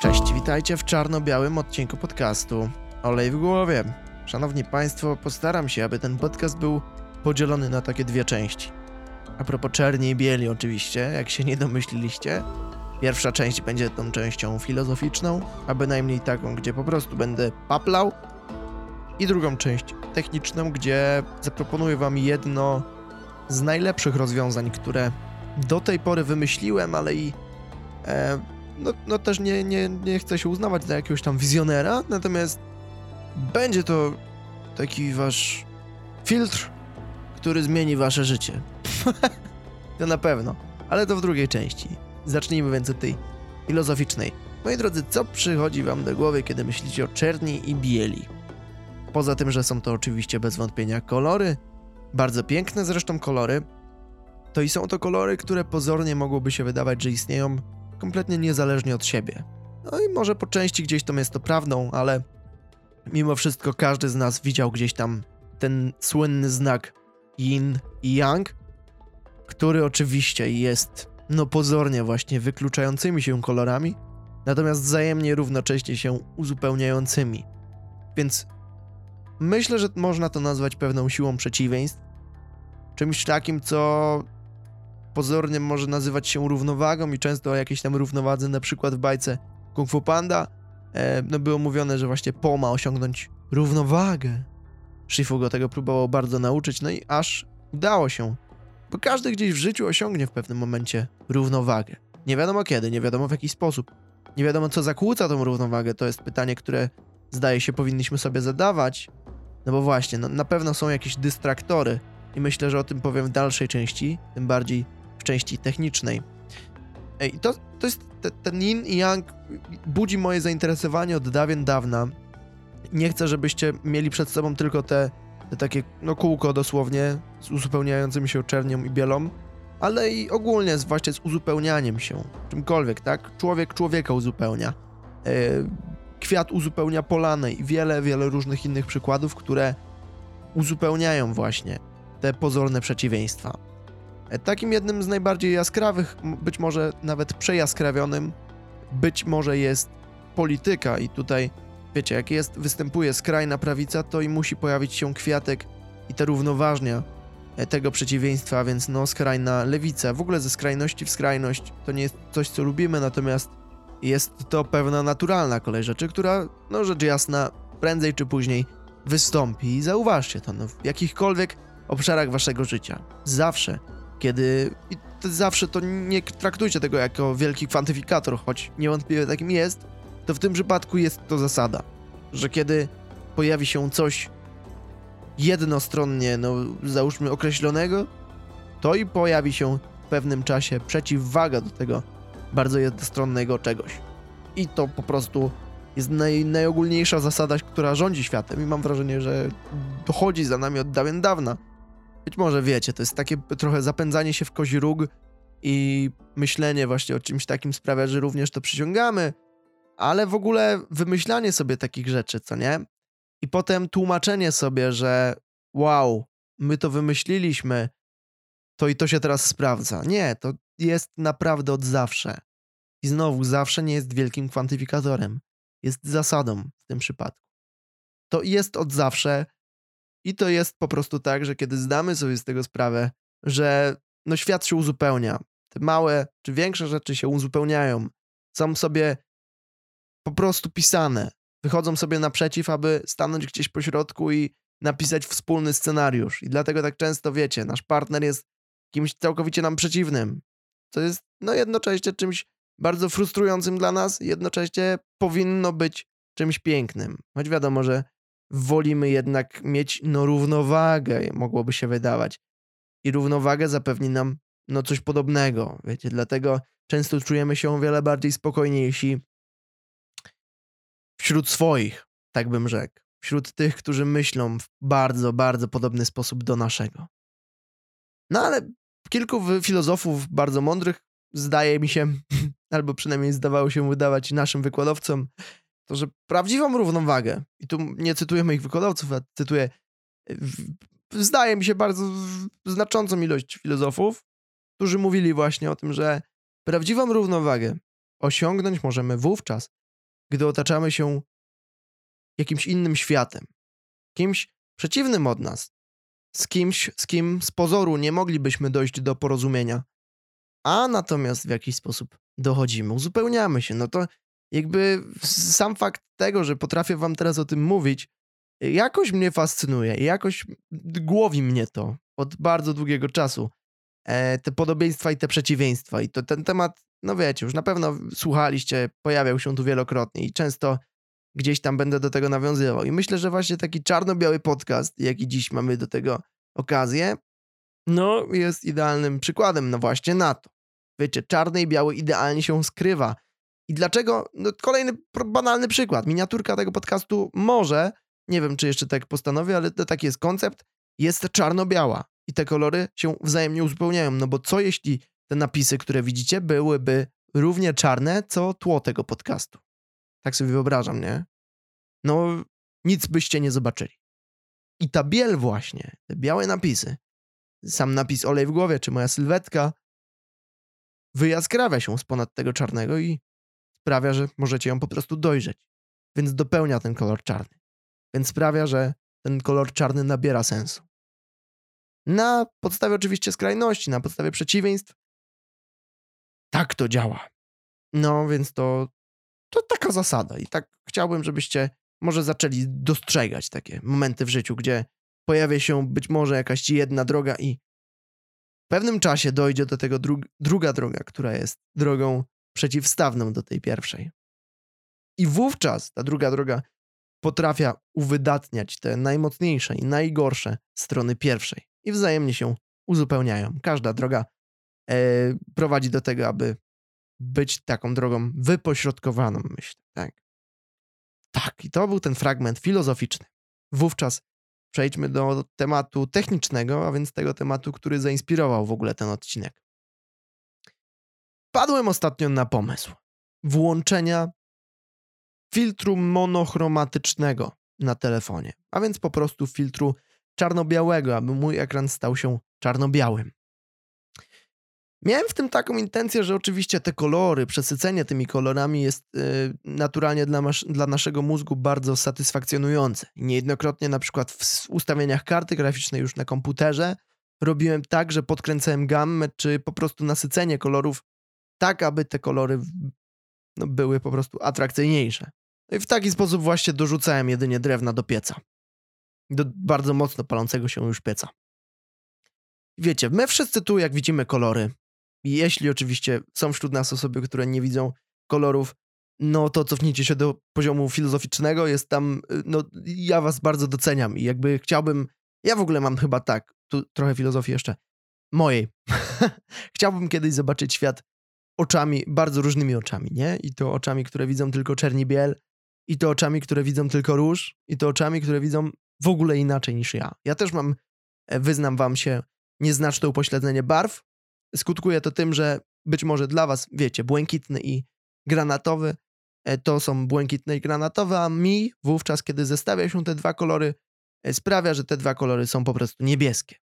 Cześć, witajcie w czarno-białym odcinku podcastu Olej w głowie. Szanowni Państwo, postaram się, aby ten podcast był podzielony na takie dwie części. A propos czerni i bieli oczywiście, jak się nie domyśliliście. Pierwsza część będzie tą częścią filozoficzną, a bynajmniej taką, gdzie po prostu będę paplał. I drugą część techniczną, gdzie zaproponuję Wam jedno z najlepszych rozwiązań, które do tej pory wymyśliłem, ale i e, no, no też nie, nie, nie chcę się uznawać za jakiegoś tam wizjonera, natomiast będzie to taki wasz filtr, który zmieni wasze życie. to na pewno, ale to w drugiej części. Zacznijmy więc od tej filozoficznej. Moi drodzy, co przychodzi wam do głowy, kiedy myślicie o czerni i bieli? Poza tym, że są to oczywiście bez wątpienia kolory, bardzo piękne zresztą kolory, to i są to kolory, które pozornie mogłoby się wydawać, że istnieją kompletnie niezależnie od siebie. No i może po części gdzieś tam jest to prawdą, ale mimo wszystko każdy z nas widział gdzieś tam ten słynny znak yin i yang, który oczywiście jest no pozornie właśnie wykluczającymi się kolorami, natomiast wzajemnie równocześnie się uzupełniającymi. Więc myślę, że można to nazwać pewną siłą przeciwieństw, czymś takim, co pozornie może nazywać się równowagą i często o jakiejś tam równowadze, na przykład w bajce Kung Fu Panda, e, no było mówione, że właśnie Po ma osiągnąć równowagę. Shifu go tego próbował bardzo nauczyć, no i aż udało się. Bo każdy gdzieś w życiu osiągnie w pewnym momencie równowagę. Nie wiadomo kiedy, nie wiadomo w jaki sposób. Nie wiadomo co zakłóca tą równowagę, to jest pytanie, które zdaje się powinniśmy sobie zadawać. No bo właśnie, no, na pewno są jakieś dystraktory i myślę, że o tym powiem w dalszej części, tym bardziej części technicznej. I to, to jest te, ten yin i yang budzi moje zainteresowanie od dawien dawna. Nie chcę, żebyście mieli przed sobą tylko te, te takie no kółko dosłownie z uzupełniającym się czernią i bielą, ale i ogólnie właśnie z uzupełnianiem się czymkolwiek, tak? Człowiek człowieka uzupełnia. Yy, kwiat uzupełnia polanę i wiele, wiele różnych innych przykładów, które uzupełniają właśnie te pozorne przeciwieństwa. Takim jednym z najbardziej jaskrawych, być może nawet przejaskrawionym, być może jest polityka. I tutaj, wiecie, jak jest, występuje skrajna prawica, to i musi pojawić się kwiatek i te równoważnia e, tego przeciwieństwa, więc no skrajna lewica, w ogóle ze skrajności w skrajność, to nie jest coś, co lubimy, natomiast jest to pewna naturalna kolej rzeczy, która, no rzecz jasna, prędzej czy później wystąpi. I zauważcie to, no, w jakichkolwiek obszarach waszego życia. Zawsze kiedy i to zawsze to nie traktujcie tego jako wielki kwantyfikator, choć niewątpliwie takim jest, to w tym przypadku jest to zasada, że kiedy pojawi się coś jednostronnie, no załóżmy określonego, to i pojawi się w pewnym czasie przeciwwaga do tego bardzo jednostronnego czegoś. I to po prostu jest naj, najogólniejsza zasada, która rządzi światem i mam wrażenie, że dochodzi za nami od dawien dawna. Być może wiecie, to jest takie trochę zapędzanie się w kozi róg i myślenie właśnie o czymś takim sprawia, że również to przyciągamy, ale w ogóle wymyślanie sobie takich rzeczy, co nie? I potem tłumaczenie sobie, że wow, my to wymyśliliśmy, to i to się teraz sprawdza. Nie, to jest naprawdę od zawsze. I znowu, zawsze nie jest wielkim kwantyfikatorem. Jest zasadą w tym przypadku. To jest od zawsze i to jest po prostu tak, że kiedy zdamy sobie z tego sprawę, że no świat się uzupełnia, te małe czy większe rzeczy się uzupełniają, są sobie po prostu pisane, wychodzą sobie naprzeciw, aby stanąć gdzieś po środku i napisać wspólny scenariusz. I dlatego tak często wiecie, nasz partner jest kimś całkowicie nam przeciwnym. To jest no jednocześnie czymś bardzo frustrującym dla nas, jednocześnie powinno być czymś pięknym. Choć wiadomo, że wolimy jednak mieć no równowagę, mogłoby się wydawać. I równowagę zapewni nam no coś podobnego, wiecie, dlatego często czujemy się o wiele bardziej spokojniejsi wśród swoich, tak bym rzekł. Wśród tych, którzy myślą w bardzo, bardzo podobny sposób do naszego. No ale kilku filozofów bardzo mądrych, zdaje mi się, albo przynajmniej zdawało się wydawać naszym wykładowcom, to że prawdziwą równowagę, i tu nie cytuję moich wykładowców, a cytuję, zdaje mi się, bardzo znaczącą ilość filozofów, którzy mówili właśnie o tym, że prawdziwą równowagę osiągnąć możemy wówczas, gdy otaczamy się jakimś innym światem, kimś przeciwnym od nas, z kimś, z kim z pozoru nie moglibyśmy dojść do porozumienia, a natomiast w jakiś sposób dochodzimy, uzupełniamy się, no to jakby sam fakt tego, że potrafię wam teraz o tym mówić, jakoś mnie fascynuje, jakoś głowi mnie to od bardzo długiego czasu. E, te podobieństwa i te przeciwieństwa. I to ten temat, no wiecie, już na pewno słuchaliście, pojawiał się tu wielokrotnie i często gdzieś tam będę do tego nawiązywał. I myślę, że właśnie taki czarno-biały podcast, jaki dziś mamy do tego okazję, no jest idealnym przykładem, no właśnie na to. Wiecie, czarny i biały idealnie się skrywa. I dlaczego? No kolejny banalny przykład. Miniaturka tego podcastu może, nie wiem czy jeszcze tak postanowię, ale taki jest koncept, jest czarno-biała. I te kolory się wzajemnie uzupełniają. No bo co jeśli te napisy, które widzicie, byłyby równie czarne, co tło tego podcastu? Tak sobie wyobrażam, nie? No, nic byście nie zobaczyli. I ta biel właśnie, te białe napisy, sam napis olej w głowie, czy moja sylwetka, wyjaskrawia się z ponad tego czarnego i sprawia, że możecie ją po prostu dojrzeć. Więc dopełnia ten kolor czarny. Więc sprawia, że ten kolor czarny nabiera sensu. Na podstawie oczywiście skrajności, na podstawie przeciwieństw. Tak to działa. No więc to, to taka zasada. I tak chciałbym, żebyście może zaczęli dostrzegać takie momenty w życiu, gdzie pojawia się być może jakaś jedna droga i w pewnym czasie dojdzie do tego dru druga droga, która jest drogą przeciwstawną do tej pierwszej. I wówczas ta druga droga potrafia uwydatniać te najmocniejsze i najgorsze strony pierwszej i wzajemnie się uzupełniają. Każda droga e, prowadzi do tego, aby być taką drogą wypośrodkowaną, myślę. Tak. tak, i to był ten fragment filozoficzny. Wówczas przejdźmy do tematu technicznego, a więc tego tematu, który zainspirował w ogóle ten odcinek. Padłem ostatnio na pomysł włączenia filtru monochromatycznego na telefonie, a więc po prostu filtru czarno-białego, aby mój ekran stał się czarno-białym. Miałem w tym taką intencję, że oczywiście te kolory, przesycenie tymi kolorami jest y, naturalnie dla, dla, naszego mózgu bardzo satysfakcjonujące. Niejednokrotnie na przykład w ustawieniach karty graficznej już na komputerze robiłem tak, że podkręcałem gammę czy po prostu nasycenie kolorów tak, aby te kolory no, były po prostu atrakcyjniejsze. I w taki sposób właśnie dorzucałem jedynie drewna do pieca. Do bardzo mocno palącego się już pieca. Wiecie, my wszyscy tu, jak widzimy kolory, jeśli oczywiście są wśród nas osoby, które nie widzą kolorów, no to cofnijcie się do poziomu filozoficznego, jest tam, y, no ja was bardzo doceniam i jakby chciałbym, ja w ogóle mam chyba tak, tu trochę filozofii jeszcze, mojej. chciałbym kiedyś zobaczyć świat oczami, bardzo różnymi oczami, nie? I to oczami, które widzą tylko czerni biel, i to oczami, które widzą tylko róż, i to oczami, które widzą w ogóle inaczej niż ja. Ja też mam, e, wyznam wam się, nieznaczne upośledzenie barw. Skutkuje to tym, że być może dla was, wiecie, błękitny i granatowy e, to są błękitne i granatowe, a mi wówczas, kiedy zestawia się te dwa kolory, e, sprawia, że te dwa kolory są po prostu niebieskie.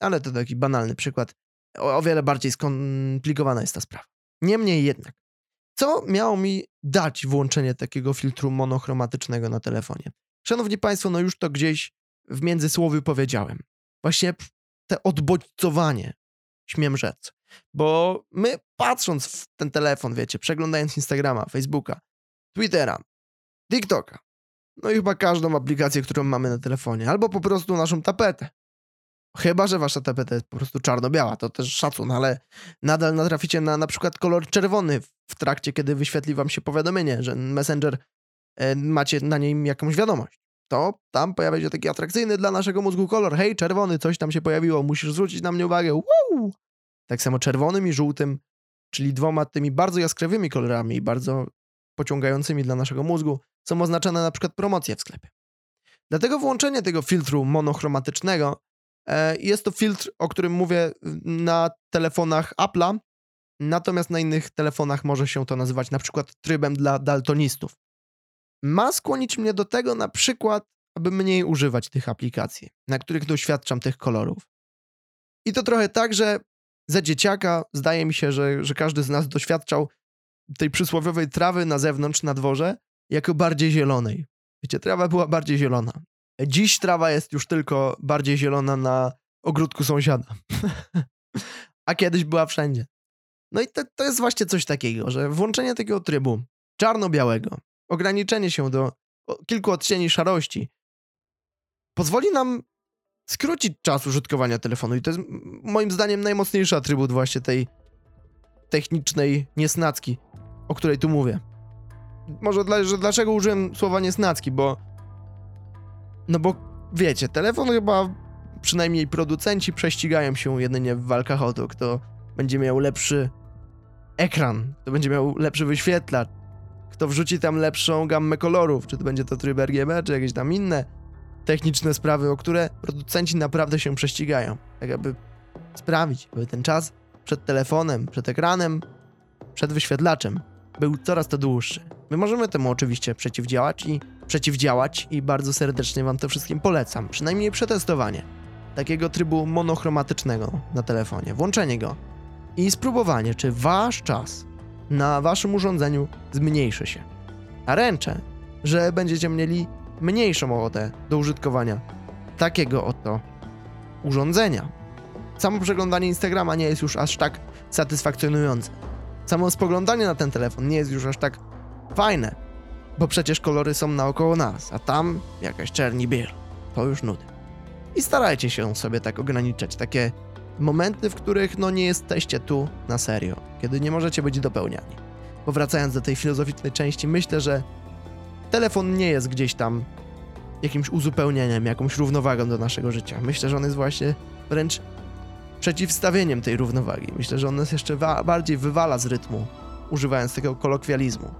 Ale to taki banalny przykład. O, o wiele bardziej skomplikowana jest ta sprawa. Niemniej jednak, co miało mi dać włączenie takiego filtru monochromatycznego na telefonie? Szanowni Państwo, no już to gdzieś w międzysłowiu powiedziałem. Właśnie te odbodźcowanie, śmiem rzec. Bo my patrząc w ten telefon, wiecie, przeglądając Instagrama, Facebooka, Twittera, TikToka, no i chyba każdą aplikację, którą mamy na telefonie, albo po prostu naszą tapetę, Chyba, że wasza tapeta jest po prostu czarno-biała, to też szacun, ale nadal natraficie na na przykład kolor czerwony w trakcie, kiedy wyświetli wam się powiadomienie, że Messenger e, macie na nim jakąś wiadomość. To tam pojawia się taki atrakcyjny dla naszego mózgu kolor. Hej, czerwony, coś tam się pojawiło, musisz zwrócić na mnie uwagę. Woo! Tak samo czerwonym i żółtym, czyli dwoma tymi bardzo jaskrawymi kolorami bardzo pociągającymi dla naszego mózgu, są oznaczane na przykład promocje w sklepie. Dlatego włączenie tego filtru monochromatycznego jest to filtr, o którym mówię na telefonach Apple'a, natomiast na innych telefonach może się to nazywać na przykład trybem dla daltonistów. Ma skłonić mnie do tego na przykład, aby mniej używać tych aplikacji, na których doświadczam tych kolorów. I to trochę tak, że za dzieciaka zdaje mi się, że, że każdy z nas doświadczał tej przysłowiowej trawy na zewnątrz, na dworze, jako bardziej zielonej. Wiecie, trawa była bardziej zielona. Dziś trawa jest już tylko bardziej zielona na ogródku sąsiada. A kiedyś była wszędzie. No i to, to jest właśnie coś takiego, że włączenie takiego trybu czarno-białego, ograniczenie się do kilku odcieni szarości pozwoli nam skrócić czas użytkowania telefonu i to jest moim zdaniem najmocniejszy atrybut właśnie tej technicznej niesnacki, o której tu mówię. Może dla, że dlaczego użyłem słowa niesnacki, bo no bo wiecie, telefon chyba przynajmniej producenci prześcigają się jedynie w walkach o to, kto będzie miał lepszy ekran, kto będzie miał lepszy wyświetlacz, kto wrzuci tam lepszą gammę kolorów, czy to będzie to tryb RGB, czy jakieś tam inne techniczne sprawy, o które producenci naprawdę się prześcigają. Tak aby sprawić, aby ten czas przed telefonem, przed ekranem, przed wyświetlaczem był coraz to dłuższy. My możemy temu oczywiście przeciwdziałać i przeciwdziałać i bardzo serdecznie wam to wszystkim polecam. Przynajmniej przetestowanie takiego trybu monochromatycznego na telefonie, włączenie go i spróbowanie, czy wasz czas na waszym urządzeniu zmniejszy się. A ręczę, że będziecie mieli mniejszą ochotę do użytkowania takiego oto urządzenia. Samo przeglądanie Instagrama nie jest już aż tak satysfakcjonujące. Samo spoglądanie na ten telefon nie jest już aż tak fajne, bo przecież kolory są naokoło nas, a tam jakaś czerni biel. To już nudy. I starajcie się sobie tak ograniczać takie momenty, w których no nie jesteście tu na serio, kiedy nie możecie być dopełniani. Bo wracając do tej filozoficznej części, myślę, że telefon nie jest gdzieś tam jakimś uzupełnieniem, jakąś równowagą do naszego życia. Myślę, że on jest właśnie wręcz przeciwstawieniem tej równowagi. Myślę, że on nas jeszcze bardziej wywala z rytmu, używając tego kolokwializmu.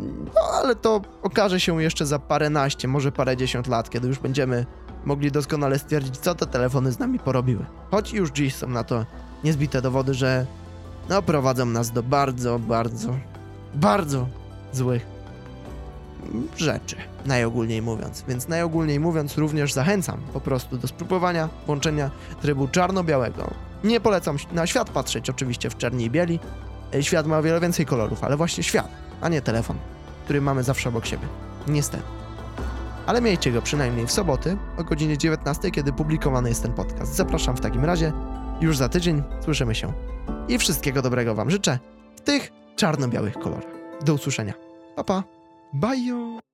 No, ale to okaże się jeszcze za paręnaście, może parędziesiąt lat, kiedy już będziemy mogli doskonale stwierdzić, co te telefony z nami porobiły. Choć już dziś są na to niezbite dowody, że no, prowadzą nas do bardzo, bardzo, bardzo złych rzeczy, najogólniej mówiąc. Więc najogólniej mówiąc również zachęcam po prostu do spróbowania włączenia trybu czarno-białego. Nie polecam na świat patrzeć oczywiście w czerni i bieli. E, świat ma o wiele więcej kolorów, ale właśnie świat, a nie telefon, który mamy zawsze obok siebie. Niestety. Ale miejcie go przynajmniej w soboty o godzinie 19, kiedy publikowany jest ten podcast. Zapraszam w takim razie już za tydzień. Słyszymy się. I wszystkiego dobrego Wam życzę w tych czarno-białych kolorach. Do usłyszenia. Pa pa. Bye.